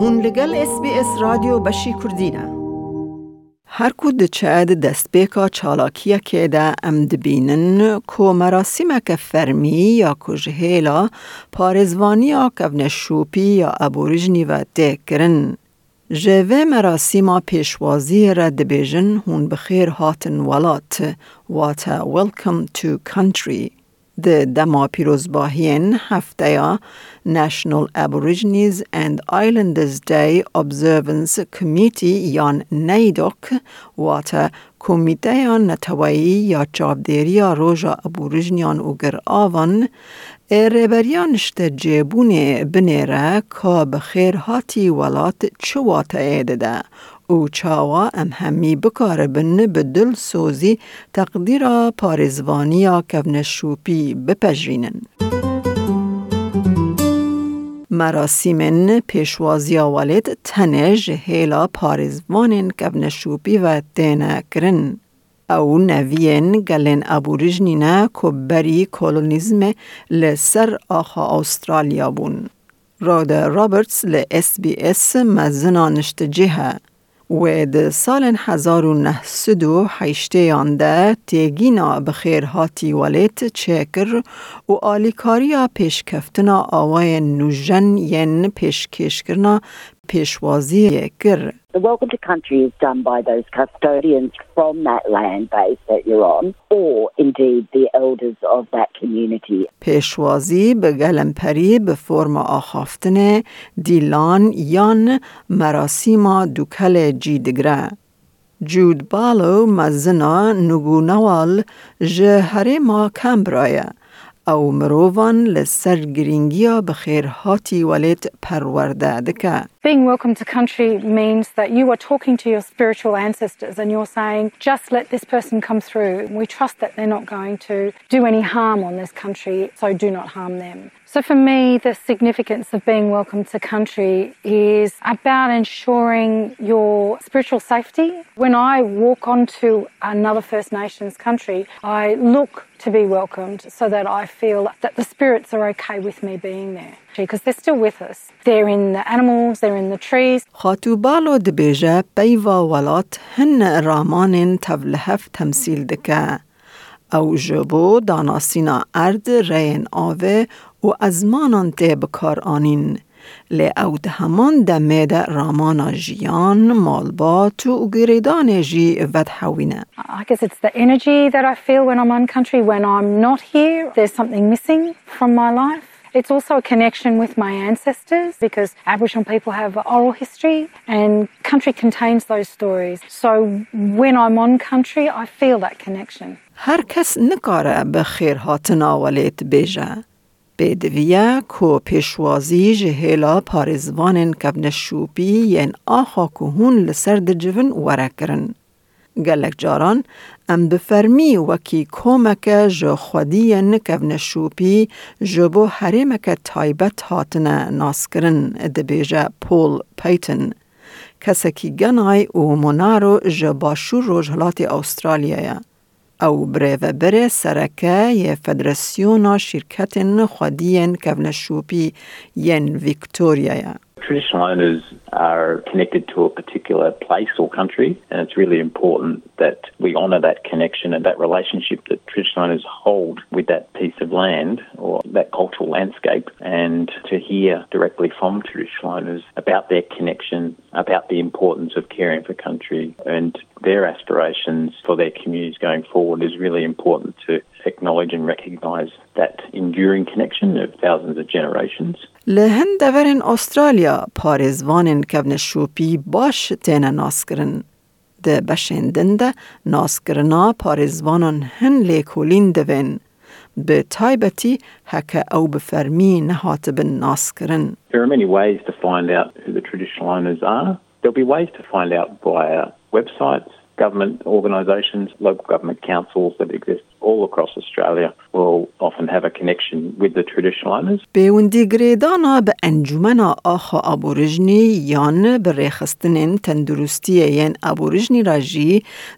هون لگل اس بی اس رادیو بشی کردینه هر کو دچه د دستبیکا چالاکیه که ده ام دبینن کو مراسیمه که فرمی یا کو جهیلا پارزوانی یا شوپی یا ابوریجنی و کرن. جوه مراسیما پیشوازی را دبیجن هون بخیر هاتن ولات. واتا Welcome to Country. د دما پیروزباهین هفته National Aborigines and Islanders Day Observance Committee یان نیدوک واتا کمیته یا نتوایی یا چابدیری روژا ابوریجنیان اوگر آوان ریبریان شته جیبونه بنیره که بخیر هاتی ولات چو واتا ایده ده او چاوا ام همی بکار بن به دل سوزی تقدیر پارزوانی یا کونشوپی بپجرینن. مراسم پیشوازی ولید تنج هیلا پارزوان کونشوپی و دینه کرن. او نوین گلن ابوریجنینه که بری کولونیزم لسر آخا استرالیا بون. راد رابرتس ل اس بی اس مزنانشت جهه. و د سال 1908 یانده تیگینا بخیر هاتی ولیت چکر و آلیکاریا پیشکفتنا آوای نوژن ین پیشکش کرنا پیشوازی کر. The welcome to country is done by those custodians from that land base that you're on, or indeed the elders of that community. پیشوازی به گلمپری به فرم آخافتن دیلان یان مراسیما دوکل جیدگره. جود بالو مزنا نگونوال جه ما کمبرایه. او مروان لسر گرینگیا بخیرهاتی ولیت پرورده دکه. Being welcome to country means that you are talking to your spiritual ancestors and you're saying, just let this person come through. We trust that they're not going to do any harm on this country, so do not harm them. So for me, the significance of being welcome to country is about ensuring your spiritual safety. When I walk onto another First Nations country, I look to be welcomed so that I feel that the spirits are okay with me being there because they're still with us. They're in the animals, they're in the trees. خاتوبالو دبیجه پیوا ولات هن رامان تولهف تمثیل دکه. او جبو داناسینا ارد رین آوه و ازمانان ته بکار آنین. لی او ده همان دمه ده رامان جیان مالبات و گریدان جی ود حوینه. I guess it's the energy that I feel when I'm on country. When I'm not here, there's something missing from my life. It's also a connection with my ancestors because Aboriginal people have oral history and country contains those stories. So when I'm on country, I feel that connection. هر کس نکاره به خیر هاتنا ولیت بیجه. بدویه کو پیشوازی جهیلا پارزوان کبن شوپی ین آخا کهون لسرد جون ورکرن. گلک جاران ام بفرمی وکی کومک جو خودی نکون شوپی جبو حریمک تایبت هاتنه ناسکرن دبیجه پول پیتن. کسکی گنای و منارو جباشو روجهلات استرالیا او بره و بره سرکه یه فدراسیون شرکت خودی کون شوپی ین ویکتوریا Traditional owners are connected to a particular place or country, and it's really important that we honour that connection and that relationship that traditional owners hold with that piece of land or that cultural landscape, and to hear directly from traditional owners about their connection, about the importance of caring for country, and their aspirations for their communities going forward is really important to acknowledge and recognise that enduring connection of thousands of generations. لهن دورن استرالیا پارزوان کبن شوپی باش تینا ناسکرن. ده بشندن ده ناسکرنا پارزوانان هن لیکولین دوین. به تایبتی هکه او بفرمی نهات بن ناسکرن. There are many ways to find out who the traditional owners are. There'll be ways to find out via websites, government organisations, local government councils that exist بێوندیگرێدانە بە ئەنجومەنە ئاخە ئابۆرژنی یان بڕێخستنێن تەندروستیەیەن ئابۆرژنی ڕژی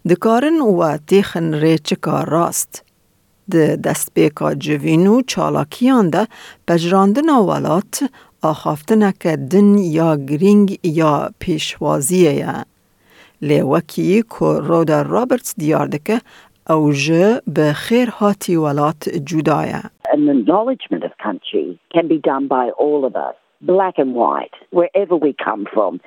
دکارن وە تێخن ڕێچکە ڕاست. دەستپێکا جوین و چالاکیاندا بەژراندنە وڵات ئاخافتنەکە دن یا گرنگ یا پێشوازیەیە. لێوەکی کۆ ڕۆدا ڕۆبرتس دیار دەکە او جه به خیر هاتی ولات جدایه. An acknowledgement of country can be done by all of us, black and white, wherever we come from.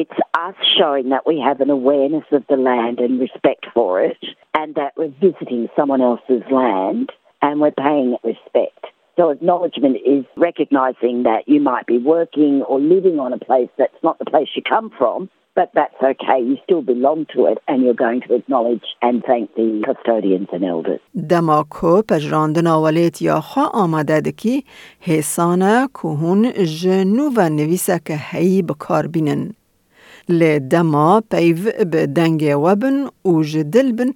It's us showing that we have an awareness of the land and respect for it, and that we're visiting someone else's land and we're paying it respect. So, acknowledgement is recognizing that you might be working or living on a place that's not the place you come from, but that's okay. You still belong to it, and you're going to acknowledge and thank the custodians and elders. دما کو پجراندنا ولیت یا خوا آمده دکی حسانه که هون جنو و نویسه که هی بکار بینن. لی دما پیو به دنگ وبن و جدل بن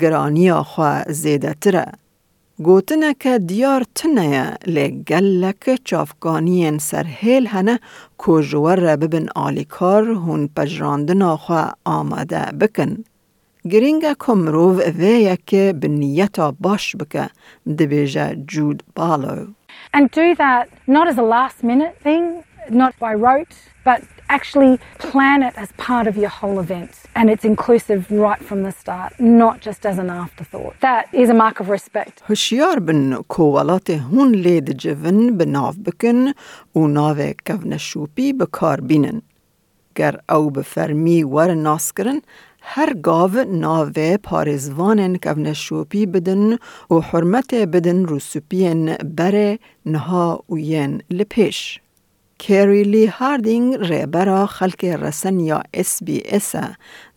گرانیا خوا زیده تره. گوتنه که دیار تنەیە لێگەلەکە چافکانیەن سەرهێل هەنە کۆژوەرە ببن آلیکار هون پجراندن آخوا آمده بکن. گرینگ کمروف وی یکی به نیتا باش بکه دبیجه جود بالو. And do that not as a last minute thing, not by rote, but actually plan it as part of your whole event. And it's inclusive right from the start, not just as an afterthought. That is a mark of respect. هشیار بن کوالات هون لید جون بناف بکن و ناو کفن شوپی بکار بینن. گر او بفرمی ور ناس کرن هر گاو ناو پارزوانن کفن شوپی بدن و حرمت بدن رسوپین بره نها و ین لپیش. کری لی هاردینگ رهبرا خلق رسن یا اس بی اس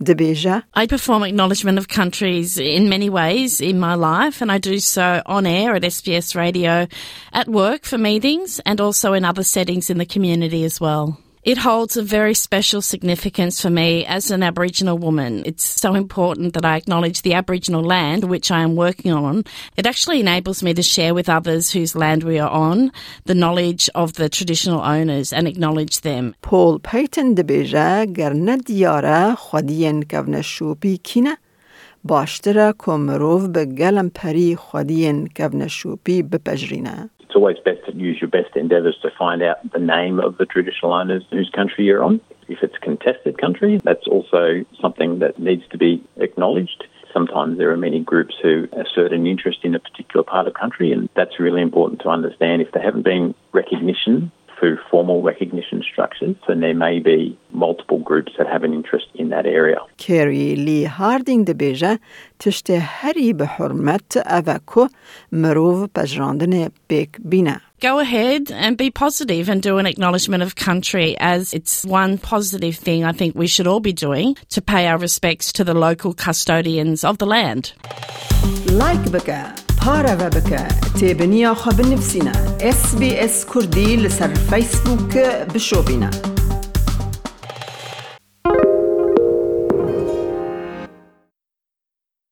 دبیجه I perform acknowledgement of countries in many ways in my life, and I do so on air at SBS Radio, at work for meetings, and also in other settings in the community as well. It holds a very special significance for me as an Aboriginal woman. It's so important that I acknowledge the Aboriginal land which I am working on. It actually enables me to share with others whose land we are on the knowledge of the traditional owners and acknowledge them. Paul Paton دەبێژە گەر نەدیارە خودیان کەونە شوپی کینە باشترە کۆمرۆڤ بە گەلم پەری خودیان کەونە it's always best to use your best endeavours to find out the name of the traditional owners whose country you're on. If it's contested country, that's also something that needs to be acknowledged. Sometimes there are many groups who assert an interest in a particular part of country, and that's really important to understand. If there haven't been recognition through formal recognition structures, then there may be multiple groups that have an interest in that area. کری لی هاردینگ دبیجه تشت هری به حرمت اوکو مروف پجراندن بیک بینه. Go ahead and be positive and do an acknowledgement of country as it's one positive thing I think we should all be doing to pay our respects to the local custodians of the land. لایک بکه پارە بە بکە تێبنییا خە بنووسینە SسBS کوردی لەسەر فەیسبووکە بشۆبینە.